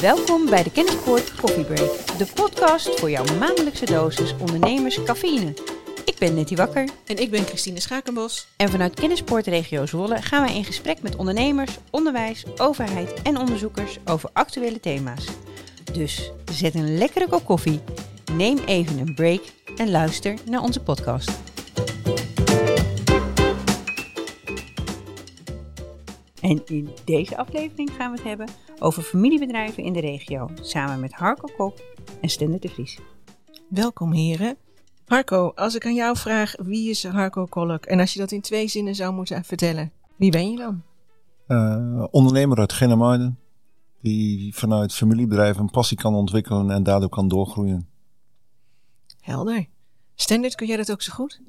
Welkom bij de Kennispoort Coffee Break, de podcast voor jouw maandelijkse dosis ondernemers cafeïne. Ik ben Nettie Wakker. En ik ben Christine Schakenbos. En vanuit Kennispoort Regio Zwolle gaan wij in gesprek met ondernemers, onderwijs, overheid en onderzoekers over actuele thema's. Dus zet een lekkere kop koffie, neem even een break en luister naar onze podcast. En in deze aflevering gaan we het hebben over familiebedrijven in de regio, samen met Harco Kok en Stender de Vries. Welkom heren. Harco, als ik aan jou vraag wie is Harco Kolk en als je dat in twee zinnen zou moeten vertellen, wie ben je dan? Uh, ondernemer uit Genemuiden, die vanuit familiebedrijven een passie kan ontwikkelen en daardoor kan doorgroeien. Helder. Standard, kun jij dat ook zo goed?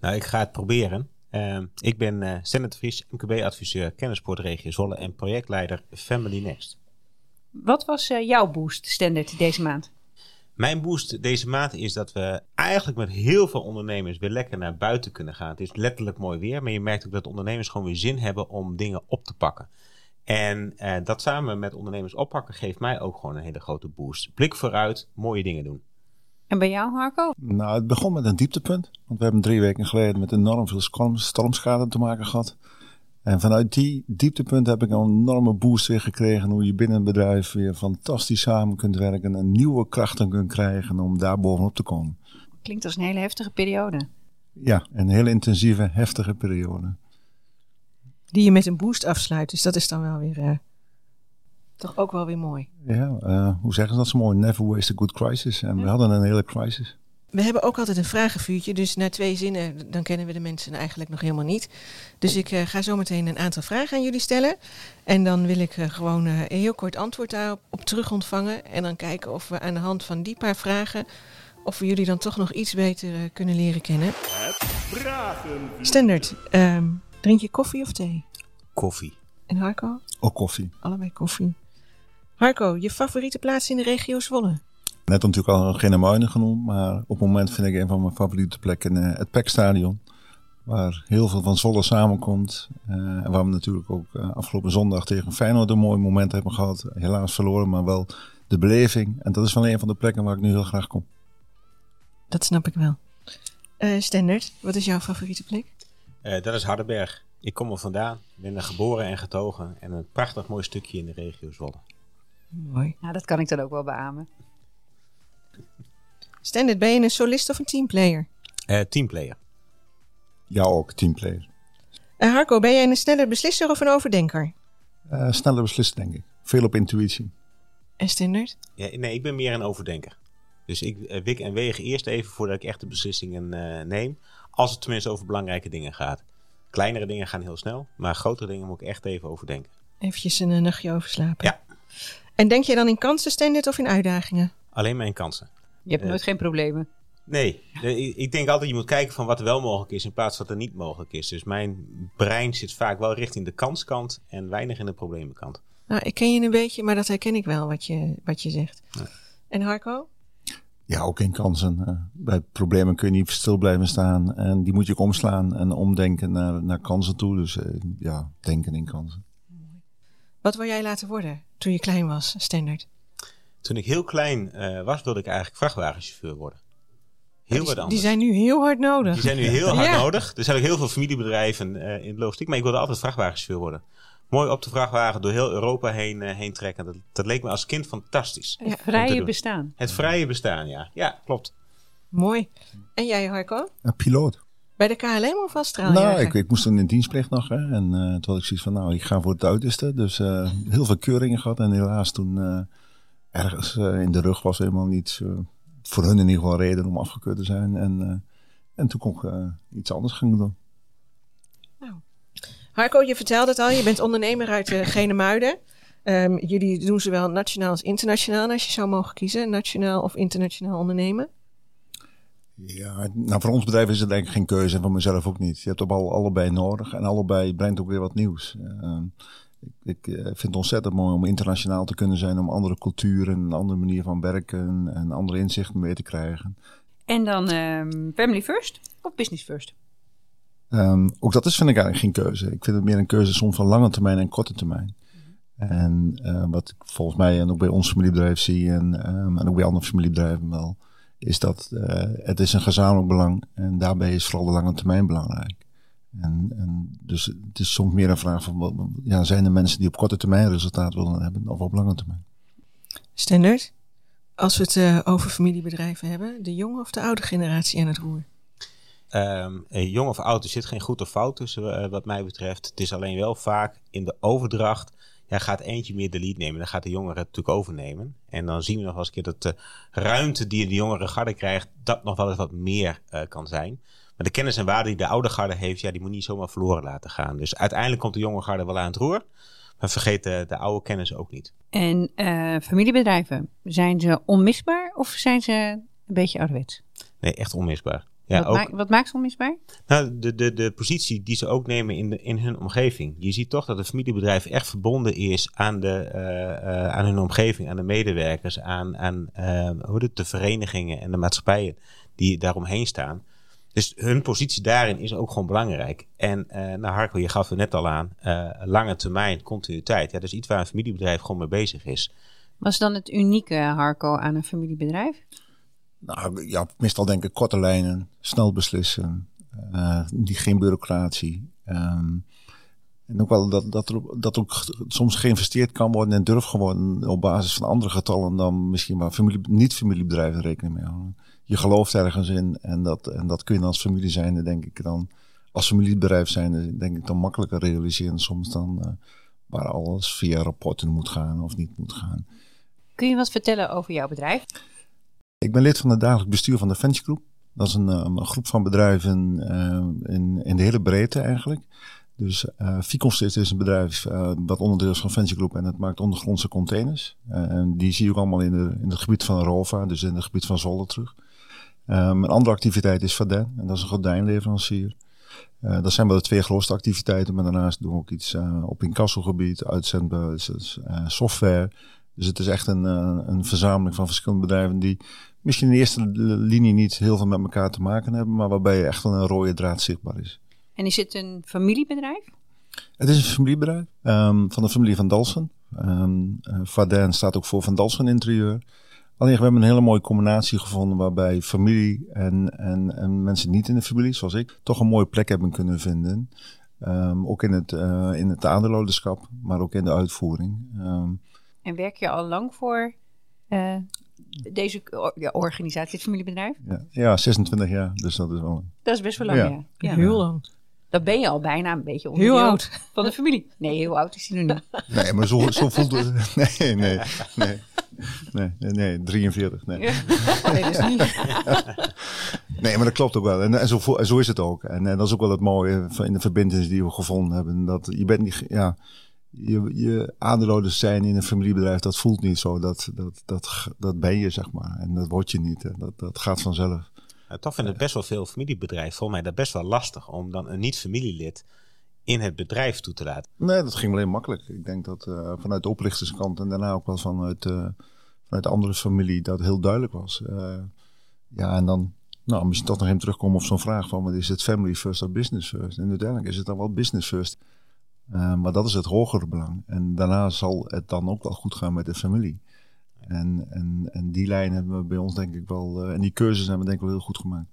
Nou, ik ga het proberen. Uh, ik ben uh, Vries, MKB-adviseur Kennisportregio Zwolle en projectleider Family Next. Wat was uh, jouw boost, Standard, deze maand? Mijn boost deze maand is dat we eigenlijk met heel veel ondernemers weer lekker naar buiten kunnen gaan. Het is letterlijk mooi weer, maar je merkt ook dat ondernemers gewoon weer zin hebben om dingen op te pakken. En uh, dat samen met ondernemers oppakken geeft mij ook gewoon een hele grote boost. Blik vooruit, mooie dingen doen. En bij jou, Harco? Nou, het begon met een dieptepunt. Want we hebben drie weken geleden met enorm veel stormschade te maken gehad. En vanuit die dieptepunt heb ik een enorme boost weer gekregen. Hoe je binnen een bedrijf weer fantastisch samen kunt werken. En nieuwe krachten kunt krijgen om daar bovenop te komen. Klinkt als een hele heftige periode. Ja, een hele intensieve, heftige periode. Die je met een boost afsluit. Dus dat is dan wel weer... Uh, toch ook wel weer mooi. Ja, uh, hoe zeggen ze dat zo mooi? Never waste a good crisis. En ja. we hadden een hele crisis. We hebben ook altijd een vragenvuurtje, dus na twee zinnen dan kennen we de mensen eigenlijk nog helemaal niet. Dus ik uh, ga zo meteen een aantal vragen aan jullie stellen. En dan wil ik uh, gewoon uh, een heel kort antwoord daarop op terug ontvangen. En dan kijken of we aan de hand van die paar vragen, of we jullie dan toch nog iets beter kunnen leren kennen. Standard, um, drink je koffie of thee? Koffie. En Harco? Ook koffie. Allebei koffie. Harco, je favoriete plaats in de regio Zwolle? Net natuurlijk al Genemuiden genoemd, maar op het moment vind ik een van mijn favoriete plekken uh, het PEC-stadion. Waar heel veel van Zwolle samenkomt. Uh, en waar we natuurlijk ook uh, afgelopen zondag tegen Feyenoord een mooi moment hebben gehad. Helaas verloren, maar wel de beleving. En dat is wel een van de plekken waar ik nu heel graag kom. Dat snap ik wel. Standard, wat is jouw favoriete plek? dat is Hardenberg. Ik kom er vandaan. Ben er geboren en getogen. En een prachtig mooi stukje in de regio Zwolle. Mooi. Nou, dat kan ik dan ook wel beamen. Standard, ben je een solist of een teamplayer? Uh, teamplayer. Ja, ook teamplayer. Uh, Harco, ben jij een sneller beslisser of een overdenker? Uh, sneller beslisser, denk ik. Veel op intuïtie. En Standard? Ja, nee, ik ben meer een overdenker. Dus ik uh, wik en weeg eerst even voordat ik echt de beslissingen neem. Als het tenminste over belangrijke dingen gaat. Kleinere dingen gaan heel snel, maar grotere dingen moet ik echt even overdenken. Eventjes een nachtje overslapen. Ja. En denk je dan in kansen, of in uitdagingen? Alleen maar in kansen. Je hebt nooit uh, geen problemen. Nee, ik denk altijd je moet kijken van wat er wel mogelijk is in plaats van wat er niet mogelijk is. Dus mijn brein zit vaak wel richting de kanskant en weinig in de problemenkant. Nou, ik ken je een beetje, maar dat herken ik wel wat je, wat je zegt. Ja. En Harco? Ja, ook in kansen. Uh, bij problemen kun je niet stil blijven staan en die moet je ook omslaan en omdenken naar, naar kansen toe. Dus uh, ja, denken in kansen. Wat wil jij laten worden toen je klein was, Standard? Toen ik heel klein uh, was, wilde ik eigenlijk vrachtwagenchauffeur worden. Heel die, wat anders. Die zijn nu heel hard nodig. Die zijn nu heel hard ja. nodig. Er zijn ook heel veel familiebedrijven uh, in de logistiek, maar ik wilde altijd vrachtwagenchauffeur worden. Mooi op de vrachtwagen door heel Europa heen, uh, heen trekken. Dat, dat, leek me als kind fantastisch. Het vrije bestaan. Het vrije bestaan, ja. Ja, klopt. Mooi. En jij, Harco? Een piloot. Bij de KLM of als Nou, ik, ik, moest toen in dienstplicht nog. Hè, en uh, toen had ik zoiets van, nou, ik ga voor het uiterste. Dus uh, heel veel keuringen gehad. En helaas toen uh, ergens in de rug was helemaal niet, voor hun in ieder geval reden om afgekeurd te zijn. En, en toen kon ik iets anders gaan doen. Nou. Harco, je vertelde het al, je bent ondernemer uit uh, Genemuiden. Um, jullie doen zowel nationaal als internationaal, als je zou mogen kiezen. Nationaal of internationaal ondernemen? Ja, nou voor ons bedrijf is het denk ik geen keuze en voor mezelf ook niet. Je hebt op al, allebei nodig en allebei brengt ook weer wat nieuws. Uh, ik, ik uh, vind het ontzettend mooi om internationaal te kunnen zijn, om andere culturen, een andere manier van werken en andere inzichten mee te krijgen. En dan um, family first of business first? Um, ook dat is vind ik eigenlijk geen keuze. Ik vind het meer een keuze soms van lange termijn en korte termijn. En uh, wat ik volgens mij en ook bij ons familiebedrijf zie en, um, en ook bij andere familiebedrijven wel, is dat uh, het is een gezamenlijk belang en daarbij is vooral de lange termijn belangrijk. En, en dus het is soms meer een vraag van, ja, zijn er mensen die op korte termijn resultaat willen hebben of op lange termijn? Standard, als we het uh, over familiebedrijven hebben, de jonge of de oude generatie aan het roer? Um, jong of oud, er zit geen goed of fout tussen uh, wat mij betreft. Het is alleen wel vaak in de overdracht ja, gaat eentje meer de lead nemen. Dan gaat de jongere het natuurlijk overnemen. En dan zien we nog wel eens een keer dat de ruimte die de jongere garde krijgt, dat nog wel eens wat meer uh, kan zijn. Maar de kennis en waarde die de oude garde heeft, ja, die moet niet zomaar verloren laten gaan. Dus uiteindelijk komt de jonge garde wel aan het roer. Maar vergeet de, de oude kennis ook niet. En uh, familiebedrijven, zijn ze onmisbaar of zijn ze een beetje ouderwets? Nee, echt onmisbaar. Ja, wat, ook, maakt, wat maakt ze onmisbaar? Nou, de, de, de positie die ze ook nemen in, de, in hun omgeving. Je ziet toch dat een familiebedrijf echt verbonden is aan, de, uh, uh, aan hun omgeving, aan de medewerkers, aan, aan uh, hoe het, de verenigingen en de maatschappijen die daaromheen staan. Dus hun positie daarin is ook gewoon belangrijk. En nou Harko, je gaf er net al aan, lange termijn, continuïteit. Ja, dat is iets waar een familiebedrijf gewoon mee bezig is. Was dan het unieke, Harko, aan een familiebedrijf? Nou ja, meestal denk ik korte lijnen, snel beslissen, uh, geen bureaucratie. Um, en ook wel dat, dat, er, dat ook soms geïnvesteerd kan worden en durf geworden op basis van andere getallen dan misschien waar familie, niet-familiebedrijven rekening mee houden. Je gelooft ergens in en dat, en dat kun je als familie zijn, denk ik dan. Als familiebedrijf zijn, denk ik dan makkelijker realiseren soms dan uh, waar alles via rapporten moet gaan of niet moet gaan. Kun je wat vertellen over jouw bedrijf? Ik ben lid van het dagelijks bestuur van de Venture. Dat is een, een groep van bedrijven uh, in, in de hele breedte eigenlijk. Dus uh, Ficonsys is een bedrijf dat onderdeel is van Venture Group en het maakt ondergrondse containers. en die zie je ook allemaal in, de, in het gebied van Rova, dus in het gebied van Zolder terug. Um, een andere activiteit is Vaden en dat is een gordijnleverancier. Dat zijn wel de twee grootste activiteiten, maar daarnaast doen we ook iets op incassogebied, uitzendbuizen, uh, software. Dus het is echt een, een verzameling van verschillende bedrijven die misschien in de eerste linie niet heel veel met elkaar te maken hebben, maar waarbij echt een rode draad zichtbaar is. En is het een familiebedrijf? Het is een familiebedrijf um, van de familie Van Dalsen. Um, Vaden staat ook voor Van Dalsen Interieur. Alleen we hebben een hele mooie combinatie gevonden waarbij familie en, en, en mensen niet in de familie, zoals ik, toch een mooie plek hebben kunnen vinden. Um, ook in het, uh, in het aandeelhouderschap, maar ook in de uitvoering. en werk je al lang voor uh, deze ja, organisatie, het familiebedrijf? Ja, ja, 26 jaar, dus dat is wel... Dat is best wel lang, ja. ja. ja. Heel lang. Dan ben je al bijna een beetje heel oud van de familie. Nee, heel oud is hij nog niet. Nee, maar zo, zo voelt het. Nee, nee, nee. Nee, nee, nee 43. Nee. nee, dat is niet. Nee, maar dat klopt ook wel. En, en, zo, en zo is het ook. En, en dat is ook wel het mooie in de verbindenis die we gevonden hebben. Dat je bent niet, ja, je, je aandeelhouders zijn in een familiebedrijf, dat voelt niet zo. Dat, dat, dat, dat ben je, zeg maar. En dat word je niet. Dat, dat gaat vanzelf. Nou, toch vinden best wel veel familiebedrijven, volgens mij dat best wel lastig om dan een niet-familielid in het bedrijf toe te laten. Nee, dat ging alleen makkelijk. Ik denk dat uh, vanuit de oprichterskant en daarna ook wel vanuit, uh, vanuit de andere familie dat heel duidelijk was. Uh, ja, en dan, nou, misschien toch nog even terugkomen op zo'n vraag van, is het family first of business first? En uiteindelijk is het dan wel business first. Uh, maar dat is het hogere belang. En daarna zal het dan ook wel goed gaan met de familie. En, en, en die lijn hebben we bij ons denk ik wel, uh, en die keuzes hebben we denk ik wel heel goed gemaakt.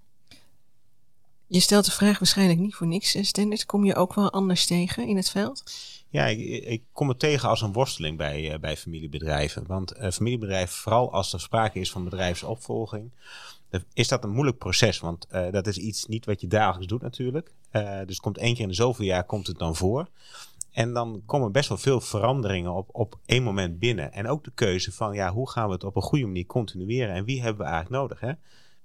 Je stelt de vraag waarschijnlijk niet voor niks, Standard. Kom je ook wel anders tegen in het veld? Ja, ik, ik kom het tegen als een worsteling bij, uh, bij familiebedrijven. Want uh, familiebedrijven, vooral als er sprake is van bedrijfsopvolging, is dat een moeilijk proces. Want uh, dat is iets niet wat je dagelijks doet natuurlijk. dus het komt één keer in de zoveel jaar komt het dan voor. En dan komen best wel veel veranderingen op, op één moment binnen. En ook de keuze van, ja, hoe gaan we het op een goede manier continueren? En wie hebben we eigenlijk nodig? Hè?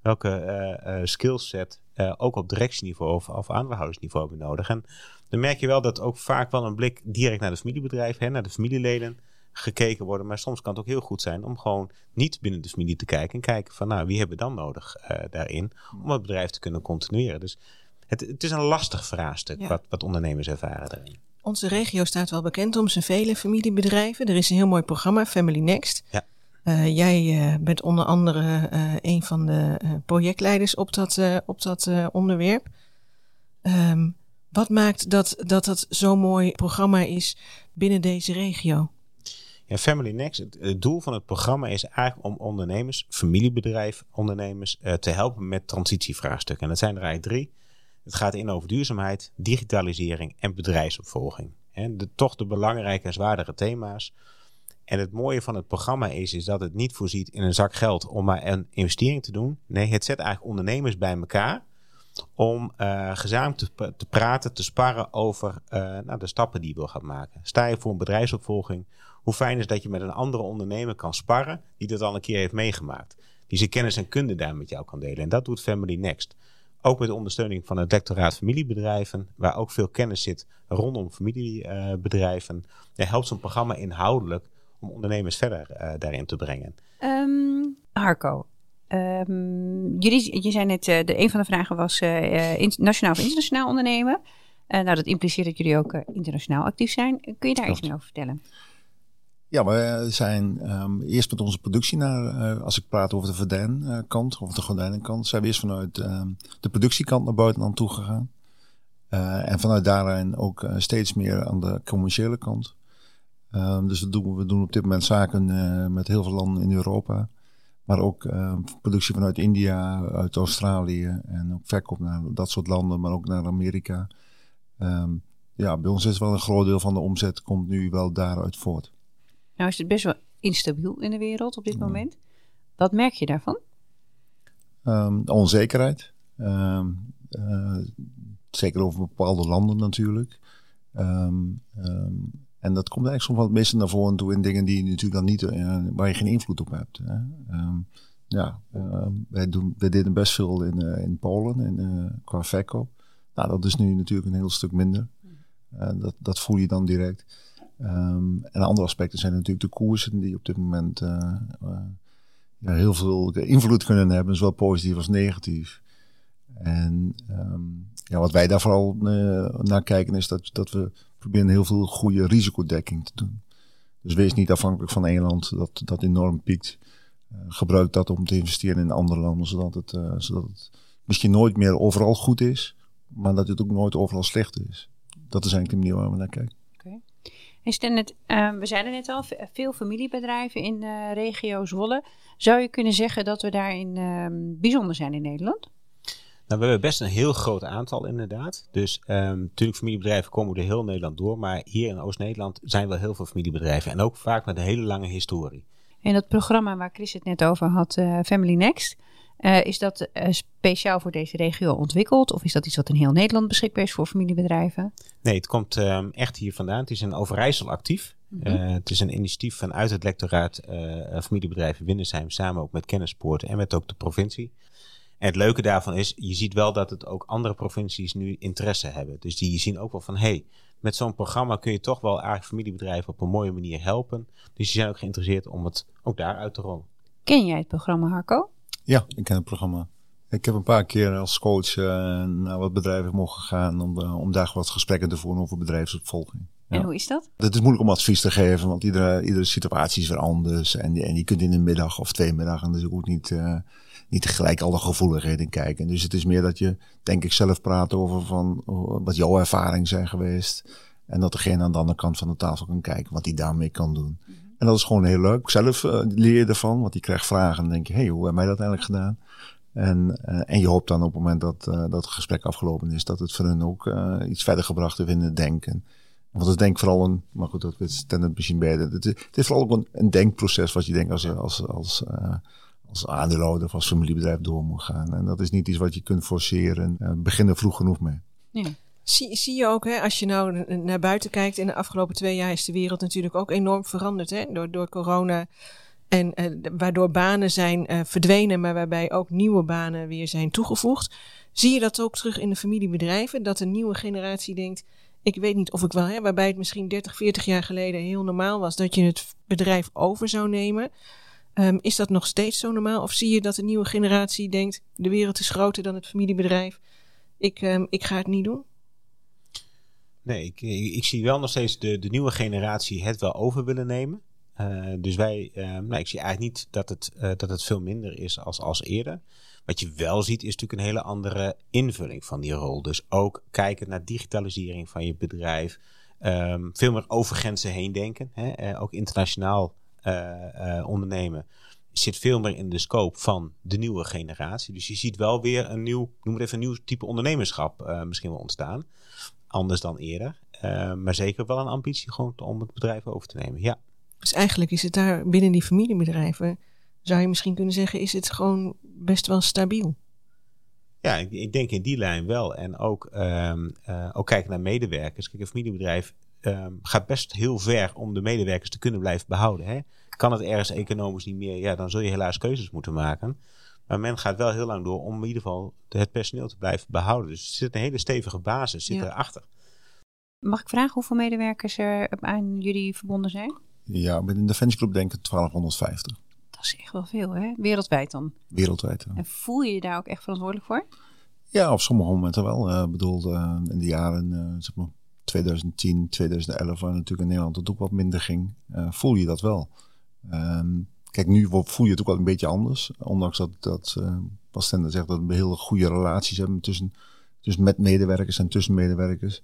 Welke uh, uh, skillset, uh, ook op directieniveau of, of aandeelhoudersniveau hebben we nodig? En dan merk je wel dat ook vaak wel een blik direct naar de familiebedrijf, hè, naar de familieleden gekeken worden. Maar soms kan het ook heel goed zijn om gewoon niet binnen de familie te kijken. En kijken van, nou, wie hebben we dan nodig daarin om het bedrijf te kunnen continueren? Dus het, het is een lastig vraagstuk ja. wat, wat ondernemers ervaren daarin. Onze regio staat wel bekend om zijn vele familiebedrijven. Er is een heel mooi programma, Family Next. Ja. Uh, jij uh, bent onder andere uh, een van de projectleiders op dat, op dat onderwerp. Um, wat maakt dat, dat dat zo'n mooi programma is binnen deze regio? Ja, Family Next, het, doel van het programma is eigenlijk om ondernemers, familiebedrijf, ondernemers uh, te helpen met transitievraagstukken. En dat zijn er eigenlijk drie. Het gaat in over duurzaamheid, digitalisering en bedrijfsopvolging. En de, toch de belangrijke en zwaardere thema's. En het mooie van het programma is, is dat het niet voorziet in een zak geld om maar een investering te doen. Nee, het zet eigenlijk ondernemers bij elkaar om uh, gezamenlijk te, te, praten, te sparren over uh, nou, de stappen die je wil gaan maken. Sta je voor een bedrijfsopvolging? Hoe fijn is dat je met een andere ondernemer kan sparren die dat al een keer heeft meegemaakt. Die zijn kennis en kunde daar met jou kan delen. En dat doet Family Next. Ook met de ondersteuning van het lectoraat familiebedrijven, waar ook veel kennis zit rondom familiebedrijven. Helpt zo'n programma inhoudelijk om ondernemers verder uh, daarin te brengen. Um, Harco, um, jullie, je zei net, uh, de, een van de vragen was uh, in, nationaal of internationaal ondernemen. nou, dat impliceert dat jullie ook internationaal actief zijn. Kun je daar iets meer over vertellen? Ja, we zijn um, eerst met onze productie naar, als ik praat over de verdijnkant, of de gordijnenkant, zijn we eerst vanuit de productiekant naar buitenland toe gegaan. en vanuit daarin ook steeds meer aan de commerciële kant. Um, dus we doen, we doen op dit moment zaken met heel veel landen in Europa. Maar ook productie vanuit India, uit Australië en ook verkoop naar dat soort landen, maar ook naar Amerika. Ja, bij ons is wel een groot deel van de omzet komt nu wel daaruit voort. Nou is het best wel instabiel in de wereld op dit moment. Wat merk je daarvan? Um, onzekerheid. Uh, zeker over bepaalde landen natuurlijk. En dat komt eigenlijk soms meestal naar voren toe in dingen die je natuurlijk dan niet, uh, waar je geen invloed op hebt. Hè. Ja, uh, wij, doen, wij deden best veel in, uh, in Polen in, qua verkoop. Nou, dat is nu natuurlijk een heel stuk minder. dat, dat voel je dan direct. Um, en andere aspecten zijn natuurlijk de koersen die op dit moment ja, heel veel invloed kunnen hebben, zowel positief als negatief. En um, ja, wat wij daar vooral naar kijken is dat, dat we proberen heel veel goede risicodekking te doen. Dus wees niet afhankelijk van één land dat, dat enorm piekt. Gebruik dat om te investeren in andere landen, zodat het, zodat het misschien nooit meer overal goed is, maar dat het ook nooit overal slecht is. Dat is eigenlijk de manier waar we naar kijken. En het, uh, we zeiden net al, veel familiebedrijven in de regio Zwolle. Zou je kunnen zeggen dat we daarin ehm, bijzonder zijn in Nederland? Nou, we hebben best een heel groot aantal inderdaad. Dus um, natuurlijk familiebedrijven komen door heel Nederland door. Maar hier in Oost-Nederland zijn wel heel veel familiebedrijven. En ook vaak met een hele lange historie. En dat programma waar Chris het net over had, uh, Family Next. Uh, is dat uh, speciaal voor deze regio ontwikkeld? Of is dat iets wat in heel Nederland beschikbaar is voor familiebedrijven? Nee, het komt um, echt hier vandaan. Het is in Overijssel actief. Mm -hmm. het is een initiatief vanuit het lectoraat familiebedrijven Windersheim. Samen ook met Kennispoort en met ook de provincie. En het leuke daarvan is, je ziet wel dat het ook andere provincies nu interesse hebben. Dus die zien ook wel van, hé, hey, met zo'n programma kun je toch wel eigenlijk familiebedrijven op een mooie manier helpen. Dus die zijn ook geïnteresseerd om het ook daar uit te rollen. Ken jij het programma, Harco? Ja, ik ken het programma. Ik heb een paar keer als coach uh, naar wat bedrijven mogen gaan om, uh, om daar wat gesprekken te voeren over bedrijfsopvolging. Ja. En hoe is dat? Het is moeilijk om advies te geven, want iedere, iedere situatie is weer anders. En, en je kunt in de middag of twee middagen dus ook niet... Uh, niet tegelijk alle gevoeligheden kijken. Dus het is meer dat je, denk ik, zelf praat over van wat jouw ervaringen zijn geweest. En dat degene aan de andere kant van de tafel kan kijken wat hij daarmee kan doen. Mm -hmm. En dat is gewoon heel leuk. Zelf uh, leer je ervan, want je krijgt vragen en denk je, hé, hey, hoe hebben wij dat eigenlijk gedaan? En, uh, en je hoopt dan op het moment dat, uh, dat het gesprek afgelopen is, dat het voor hen ook iets verder gebracht heeft in het denken. Want het denk vooral een, maar goed, dat is het misschien beter. Het, het is vooral ook een, een, denkproces wat je denkt als, als, als als aandeelhouder of als familiebedrijf door moet gaan. En dat is niet iets wat je kunt forceren. Begin er vroeg genoeg mee. Ja. Zie, zie je ook, hè, als je nou naar buiten kijkt, in de afgelopen twee jaar is de wereld natuurlijk ook enorm veranderd hè, door, door corona. En uh, waardoor banen zijn uh, verdwenen, maar waarbij ook nieuwe banen weer zijn toegevoegd. Zie je dat ook terug in de familiebedrijven? Dat een nieuwe generatie denkt, ik weet niet of ik wel, hè, waarbij het misschien 30, 40 jaar geleden heel normaal was dat je het bedrijf over zou nemen. Um, is dat nog steeds zo normaal? Of zie je dat de nieuwe generatie denkt: de wereld is groter dan het familiebedrijf? Ik, um, ik ga het niet doen? Nee, ik, ik, zie wel nog steeds de, de nieuwe generatie het wel over willen nemen. Uh, dus wij, uh, nou, ik zie eigenlijk niet dat het, uh, dat het veel minder is als, als eerder. Wat je wel ziet is natuurlijk een hele andere invulling van die rol. Dus ook kijken naar digitalisering van je bedrijf. Ehm, veel meer over grenzen heen denken. Hè? Eh, ook internationaal eh, eh, ondernemen zit veel meer in de scope van de nieuwe generatie. Dus je ziet wel weer een nieuw, noem het even een nieuw type ondernemerschap misschien wel ontstaan. Anders dan eerder. Uh, maar zeker wel een ambitie gewoon om het bedrijf over te nemen. Ja. Dus eigenlijk is het daar binnen die familiebedrijven, zou je misschien kunnen zeggen, is het gewoon best wel stabiel. Ja, ik, ik denk in die lijn wel. En ook, um, uh, ook kijken naar medewerkers. Kijk, een familiebedrijf um, gaat best heel ver om de medewerkers te kunnen blijven behouden. Hè? Kan het ergens economisch niet meer, ja, dan zul je helaas keuzes moeten maken. Maar men gaat wel heel lang door om in ieder geval het personeel te blijven behouden. Dus er zit een hele stevige basis zit ja. erachter. Mag ik vragen hoeveel medewerkers er aan jullie verbonden zijn? Ja, met een Defensie Club denk ik 1250. Dat is echt wel veel, hè? Wereldwijd dan? Wereldwijd, ja. En voel je je daar ook echt verantwoordelijk voor? Ja, op sommige momenten wel. Ik uh, bedoel, uh, in de jaren, uh, zeg maar, 2010, 2011, waar natuurlijk in Nederland het ook wat minder ging, uh, voel je dat wel. Um, kijk, nu voel je het ook wel een beetje anders. Ondanks dat, dat uh, zegt dat we hele goede relaties hebben tussen, tussen met medewerkers en tussen medewerkers.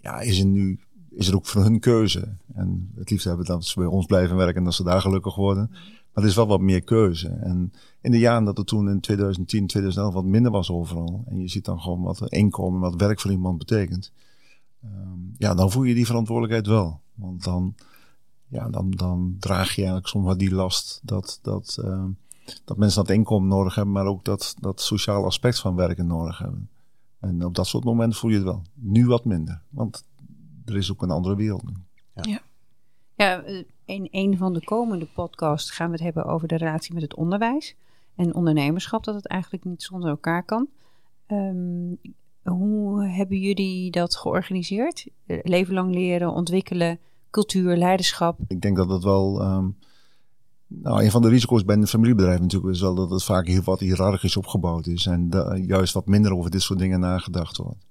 Ja, is er nu is er ook voor hun keuze. En het liefst hebben dat ze bij ons blijven werken en dat ze daar gelukkig worden. Maar er is wel wat meer keuze. En in de jaren dat het toen in 2010, 2011 wat minder was overal. En je ziet dan gewoon wat inkomen, wat werk voor iemand betekent. Um, ja, dan voel je die verantwoordelijkheid wel. Want dan, ja, dan, dan draag je eigenlijk soms wat die last dat, dat, uh, dat mensen dat inkomen nodig hebben, maar ook dat, dat sociale aspect van werken nodig hebben. En op dat soort momenten voel je het wel. Nu wat minder, want er is ook een andere wereld nu. Ja. ja. ja in een van de komende podcasts gaan we het hebben over de relatie met het onderwijs en ondernemerschap, dat het eigenlijk niet zonder elkaar kan. Um, hoe hebben jullie dat georganiseerd? Leven lang leren, ontwikkelen, cultuur, leiderschap? Ik denk dat dat wel. Um, nou, een van de risico's bij een familiebedrijf natuurlijk is wel dat het vaak heel wat hiërarchisch opgebouwd is. En juist wat minder over dit soort dingen nagedacht wordt.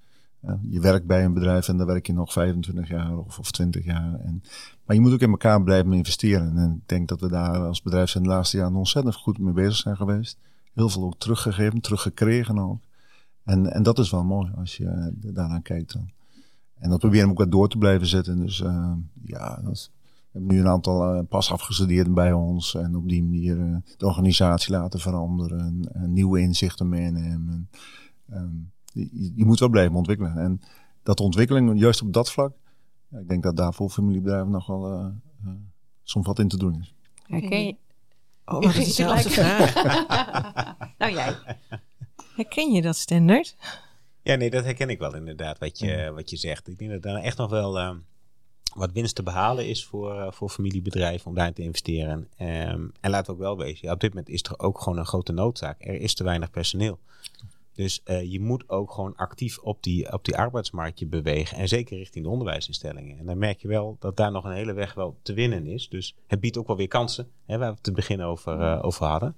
Je werkt bij een bedrijf en daar werk je nog 25 jaar of, of 20 jaar. En, maar je moet ook in elkaar blijven investeren. En ik denk dat we daar als bedrijf in de laatste jaren ontzettend goed mee bezig zijn geweest. Heel veel ook teruggegeven, teruggekregen ook. En, en dat is wel mooi als je daarnaar kijkt dan. En dat proberen we ook wat door te blijven zetten. Dus uh, ja, dat, we hebben nu een aantal uh, pas afgestudeerden bij ons. En op die manier uh, de organisatie laten veranderen. En, nieuwe inzichten meenemen. Um, je, je, moet wel blijven ontwikkelen. En dat ontwikkeling, juist op dat vlak. Ja, ik denk dat daar voor familiebedrijven nog wel soms wat in te doen is. Herken je? Oh, dat is dezelfde vraag. nou jij. Herken je dat standaard? Ja, nee, dat herken ik wel inderdaad, wat je, mm. wat je zegt. Ik denk dat er echt nog wel uh, wat winst te behalen is voor, uh, voor familiebedrijven om daarin te investeren. Um, en laten we ook wel wezen, ja, op dit moment is er ook gewoon een grote noodzaak. Er is te weinig personeel. Dus uh, je moet ook gewoon actief op die, op die arbeidsmarkt je bewegen. En zeker richting de onderwijsinstellingen. En dan merk je wel dat daar nog een hele weg wel te winnen is. Dus het biedt ook wel weer kansen, hè, waar we het te begin over, over hadden.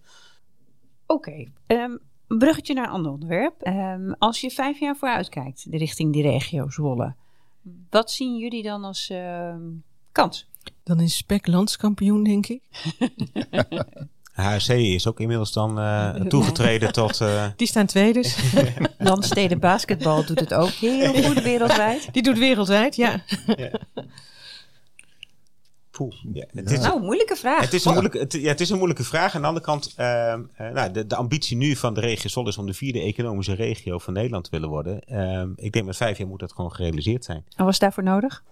Oké, okay. um, een bruggetje naar een ander onderwerp. Um, als je vijf jaar vooruit kijkt richting die regio Zwolle, wat zien jullie dan als uh, kans? Dan is Spek landskampioen, denk ik. HRC is ook inmiddels dan uh, toegetreden tot... Uh... Die staan twee dus. Landsteden basketbal doet het ook heel goed wereldwijd. Die doet wereldwijd, ja. ja. Poeh, ja, het is, nou, moeilijke vraag. Het is een moeilijke, het, ja, het is een moeilijke vraag. Aan de andere kant, uh, uh, nou, de, de, ambitie nu van de regio Sol is om de vierde economische regio van Nederland te willen worden. Uh, ik denk met vijf jaar moet dat gewoon gerealiseerd zijn. En wat is daarvoor nodig?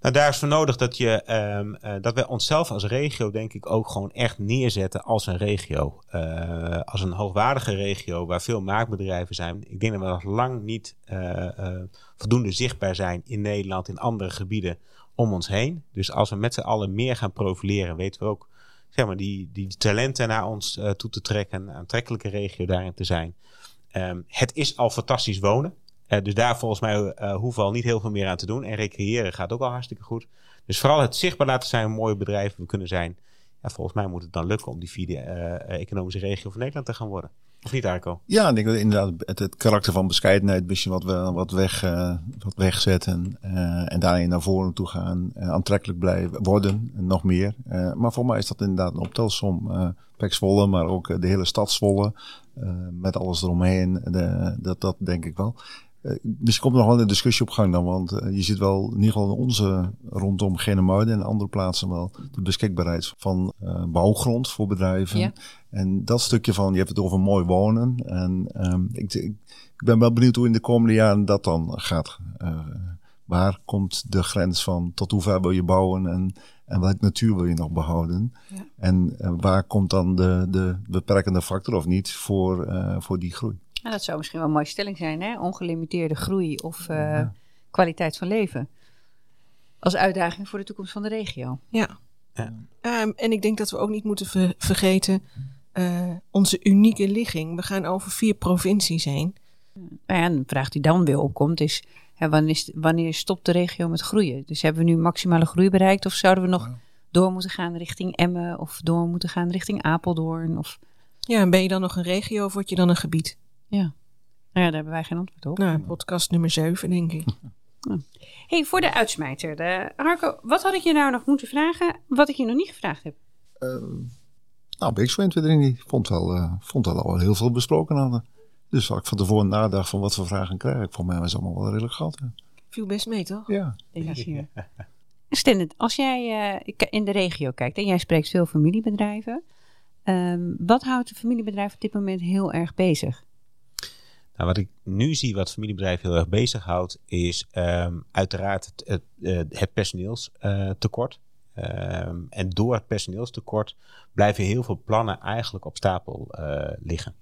Nou, daar is voor nodig dat, je, um, dat wij onszelf als regio, denk ik, ook gewoon echt neerzetten als een regio. Uh, als een hoogwaardige regio waar veel maakbedrijven zijn. Ik denk dat we nog lang niet uh, uh, voldoende zichtbaar zijn in Nederland, in andere gebieden om ons heen. Dus als we met z'n allen meer gaan profileren, weten we ook zeg maar, die, die talenten naar ons uh, toe te trekken. Een aantrekkelijke regio daarin te zijn. Um, het is al fantastisch wonen. Uh, dus daar volgens mij uh, hoeven we al niet heel veel meer aan te doen. En recreëren gaat ook al hartstikke goed. Dus vooral het zichtbaar laten zijn hoe mooie bedrijven we kunnen zijn. Ja, volgens mij moet het dan lukken om die vierde economische regio van Nederland te gaan worden. Of niet, Arco? Ja, ik denk dat inderdaad het, karakter van bescheidenheid, beetje wat, we, wat, weg, uh, wat wegzetten uh, en daarin naar voren toe gaan, uh, aantrekkelijk blijven worden, en nog meer. maar voor mij is dat inderdaad een optelsom. Uh, Pek Zwolle, maar ook de hele stad Zwolle, met alles eromheen, de, dat, dat denk ik wel. Misschien komt er nog wel een discussie op gang dan, want je ziet wel in ieder geval in onze rondom Genemuiden en andere plaatsen wel de beschikbaarheid van bouwgrond voor bedrijven. Ja. En dat stukje van, je hebt het over mooi wonen. En um, ik, ik, ben wel benieuwd hoe in de komende jaren dat dan gaat. waar komt de grens van tot hoe ver wil je bouwen en en welke natuur wil je nog behouden? Ja. En uh, waar komt dan de, de beperkende factor of niet voor, voor die groei? Nou, dat zou misschien wel een mooie stelling zijn, hè? Ongelimiteerde groei of uh, ja. kwaliteit van leven. Als uitdaging voor de toekomst van de regio. Ja. ja. Um, en ik denk dat we ook niet moeten ver vergeten onze unieke ligging. We gaan over vier provincies heen. Nou ja, en de vraag die dan weer opkomt is wanneer, wanneer, stopt de regio met groeien? Dus hebben we nu maximale groei bereikt? Of zouden we nog door moeten gaan richting Emmen? Of door moeten gaan richting Apeldoorn? Of... Ja, en ben je dan nog een regio of word je dan een gebied? Ja. Nou ja, daar hebben wij geen antwoord op. Nou, podcast nummer 7, denk ik. Ja. hey, voor de uitsmijter. De, Harco, wat had ik je nou nog moeten vragen, wat ik je nog niet gevraagd heb? Uh, nou, Big die vond wel, uh, vond wel al heel veel besproken hadden. Dus als ik van tevoren nadacht van wat voor vragen krijg ik, voor mij was het allemaal wel redelijk gehad. Ja. Viel best mee, toch? Ja. ja. Stendent, als jij uh, in de regio kijkt en jij spreekt veel familiebedrijven, um, wat houdt een familiebedrijf op dit moment heel erg bezig? Nou, wat ik nu zie wat familiebedrijven heel erg bezighoudt, is um, uiteraard het, het, het personeelstekort. Um, en door het personeelstekort blijven heel veel plannen eigenlijk op stapel uh, liggen.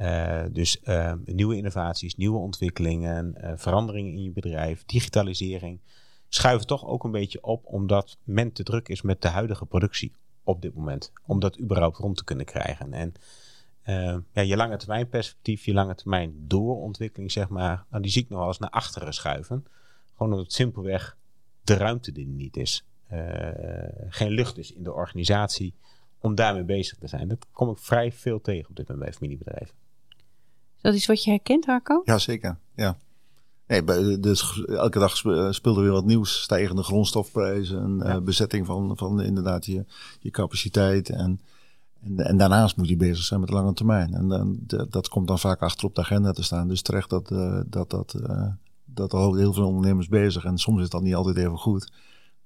Uh, dus uh, nieuwe innovaties, nieuwe ontwikkelingen, veranderingen in je bedrijf, digitalisering schuiven toch ook een beetje op omdat men te druk is met de huidige productie op dit moment. Om dat überhaupt rond te kunnen krijgen. En ja, je lange termijn perspectief, je lange termijn doorontwikkeling, zeg maar, nou, die zie ik nog wel eens naar achteren schuiven. Gewoon omdat het simpelweg de ruimte er niet is. geen lucht is in de organisatie om daarmee bezig te zijn. Dat kom ik vrij veel tegen op dit moment bij familiebedrijven. Is dat iets wat je herkent, Harco? Ja, zeker. Ja. Nee, dus elke dag speelde weer wat nieuws. Stijgende grondstofprijzen, ja. uh, bezetting van, van inderdaad je, je capaciteit. En, en, en, daarnaast moet je bezig zijn met de lange termijn. En dan, dat komt dan vaak achter op de agenda te staan. Dus terecht dat, uh, dat, dat, uh, dat er heel veel ondernemers bezig. En soms is dat niet altijd even goed.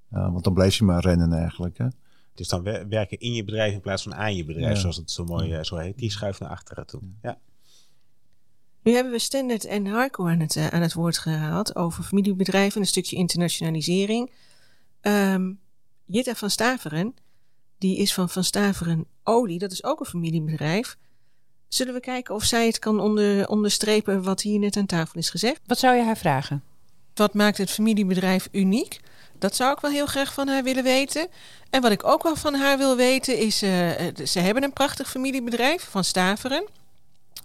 want dan blijf je maar rennen eigenlijk. Hè? Het is dan werken in je bedrijf in plaats van aan je bedrijf, ja. zoals het zo mooi zo heet. Die schuift naar achteren toe. Ja. Nu hebben we Standard en Harco aan het, aan het woord gehaald over familiebedrijven en een stukje internationalisering. Um, Jitta van Staveren, die is van Van Staveren Olie, dat is ook een familiebedrijf. Zullen we kijken of zij het kan onder, onderstrepen wat hier net aan tafel is gezegd? Wat zou je haar vragen? Wat maakt het familiebedrijf uniek? Dat zou ik wel heel graag van haar willen weten. En wat ik ook wel van haar wil weten is, uh, ze hebben een prachtig familiebedrijf van Staveren.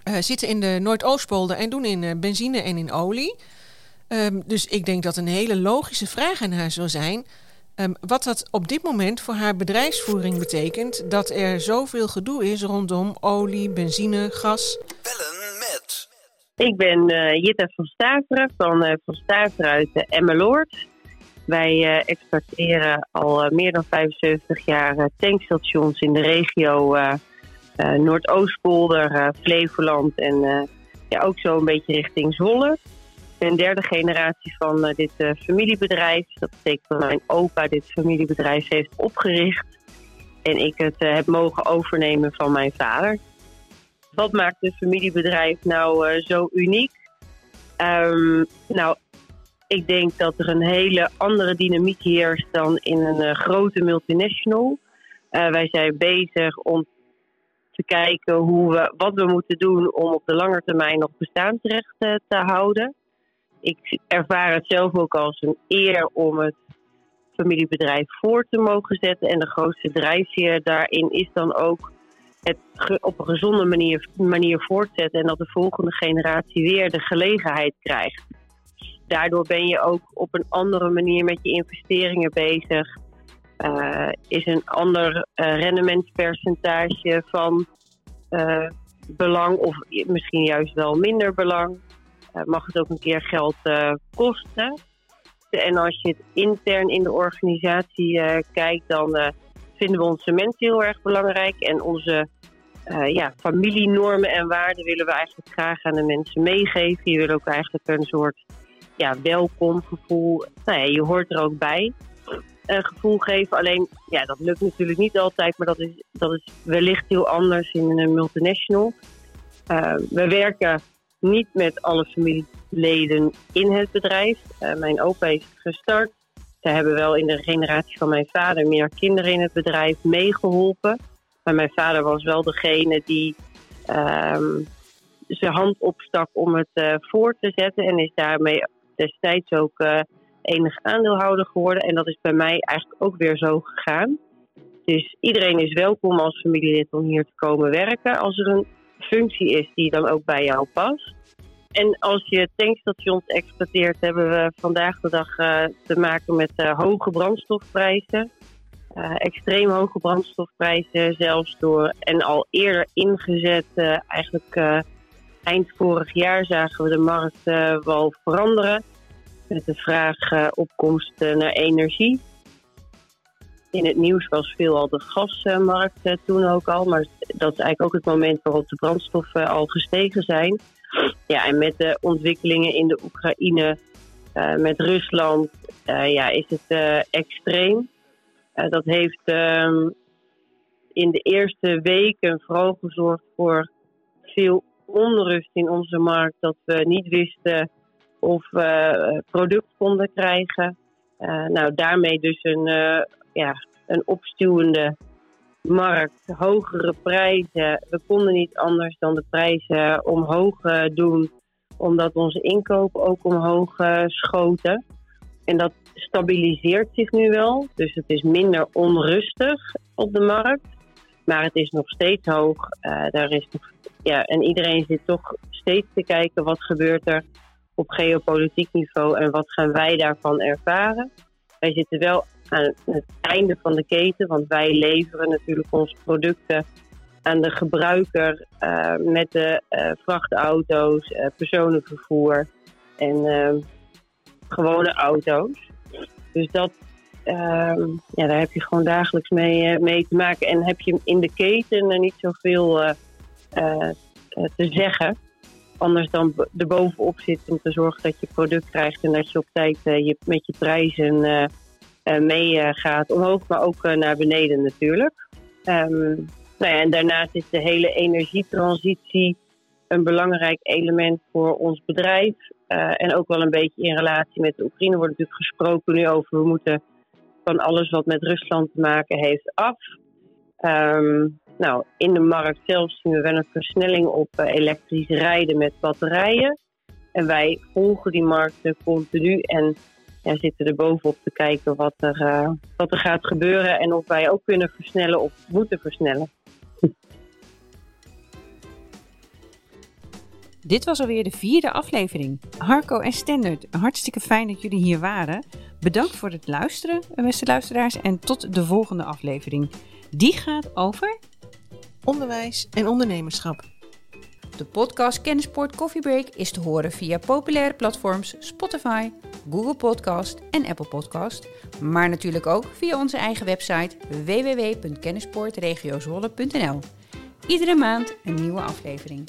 Uh, zitten in de Noordoostpolder en doen in uh, benzine en in olie. Um, dus ik denk dat een hele logische vraag aan haar zou zijn. Um, wat dat op dit moment voor haar bedrijfsvoering betekent. Dat er zoveel gedoe is rondom olie, benzine, gas. Bellen met. Ik ben uh, Jitta van Staveren van Van Staveren uit uh, Emmeloord. Wij exporteren al meer dan 75 jaar tankstations in de regio uh, Noordoostpolder, uh, Flevoland en uh, ja, ook zo een beetje richting Zwolle. Ben derde generatie van dit familiebedrijf. Dat betekent dat mijn opa dit familiebedrijf heeft opgericht. En ik het heb mogen overnemen van mijn vader. Wat maakt het familiebedrijf nou zo uniek? Um, nou, ik denk dat er een hele andere dynamiek heerst dan in een grote multinational. wij zijn bezig om te kijken hoe we, wat we moeten doen om op de lange termijn nog bestaansrecht eh, te houden. Ik ervaar het zelf ook als een eer om het familiebedrijf voor te mogen zetten. En de grootste drijfveer daarin is dan ook het op een gezonde manier, manier voortzetten. En dat de volgende generatie weer de gelegenheid krijgt. Daardoor ben je ook op een andere manier met je investeringen bezig. Uh, is een ander uh, rendementspercentage van uh, belang, of misschien juist wel minder belang. Mag het ook een keer geld kosten. En als je het intern in de organisatie kijkt, dan vinden we onze mensen heel erg belangrijk en onze eh, ja, familienormen en waarden willen we eigenlijk graag aan de mensen meegeven. Je wil ook eigenlijk een soort ja, welkom gevoel. Nou je hoort er ook bij. Een gevoel geven. Alleen, ja, dat lukt natuurlijk niet altijd, maar dat is, dat is wellicht heel anders in een multinational. We werken niet met alle familieleden in het bedrijf. Uh, mijn opa is gestart. Ze hebben wel in de generatie van mijn vader meer kinderen in het bedrijf meegeholpen. Maar mijn vader was wel degene die um, zijn hand opstak om het uh, voor te zetten. En is daarmee destijds ook uh, enig aandeelhouder geworden. En dat is bij mij eigenlijk ook weer zo gegaan. Dus iedereen is welkom als familielid om hier te komen werken. Als er een functie is die dan ook bij jou past. En als je tankstations exploiteert, hebben we vandaag de dag uh, te maken met uh, hoge brandstofprijzen. Uh, extreem hoge brandstofprijzen, zelfs door en al eerder ingezet. eigenlijk eind vorig jaar zagen we de markt wel veranderen. Met de vraag opkomst naar energie. In het nieuws was veel al de gasmarkt toen ook al. Maar dat is eigenlijk ook het moment waarop de brandstoffen al gestegen zijn. Ja, en met de ontwikkelingen in de Oekraïne, uh, met Rusland, ja, is het extreem. dat heeft um, in de eerste weken vooral gezorgd voor veel onrust in onze markt. Dat we niet wisten of we product konden krijgen. nou, daarmee dus een, ja, een opstuwende markt, hogere prijzen. We konden niet anders dan de prijzen omhoog doen, omdat onze inkopen ook omhoog schoten. En dat stabiliseert zich nu wel, dus het is minder onrustig op de markt. Maar het is nog steeds hoog. Uh, daar is ja, en iedereen zit toch steeds te kijken wat gebeurt er op geopolitiek niveau en wat gaan wij daarvan ervaren. Wij zitten wel aan het einde van de keten. Want wij leveren natuurlijk onze producten aan de gebruiker uh, met de uh, vrachtauto's, uh, personenvervoer en gewone auto's. Dus dat, ehm, ja, daar heb je gewoon dagelijks mee, mee te maken. En heb je in de keten er niet zoveel te zeggen. Anders dan erbovenop zit om te zorgen dat je product krijgt en dat je op tijd je, met je prijzen uh, meegaat omhoog, maar ook naar beneden natuurlijk. Um, en daarnaast is de hele energietransitie een belangrijk element voor ons bedrijf. En ook wel een beetje in relatie met de Oekraïne wordt natuurlijk gesproken nu over we moeten van alles wat met Rusland te maken heeft af. Um, nou, in de markt zelf zien we wel een versnelling op elektrisch rijden met batterijen. En wij volgen die markten continu en ja, zitten er bovenop te kijken wat er, uh, wat er gaat gebeuren en of wij ook kunnen versnellen of moeten versnellen. Dit was alweer de vierde aflevering. Harco en Standard, hartstikke fijn dat jullie hier waren. Bedankt voor het luisteren, beste luisteraars, en tot de volgende aflevering. Die gaat over onderwijs en ondernemerschap. De podcast Kennisport Coffee Break is te horen via populaire platforms Spotify, Google Podcast en Apple Podcast, maar natuurlijk ook via onze eigen website www.kennisportregiozwolle.nl. Iedere maand een nieuwe aflevering.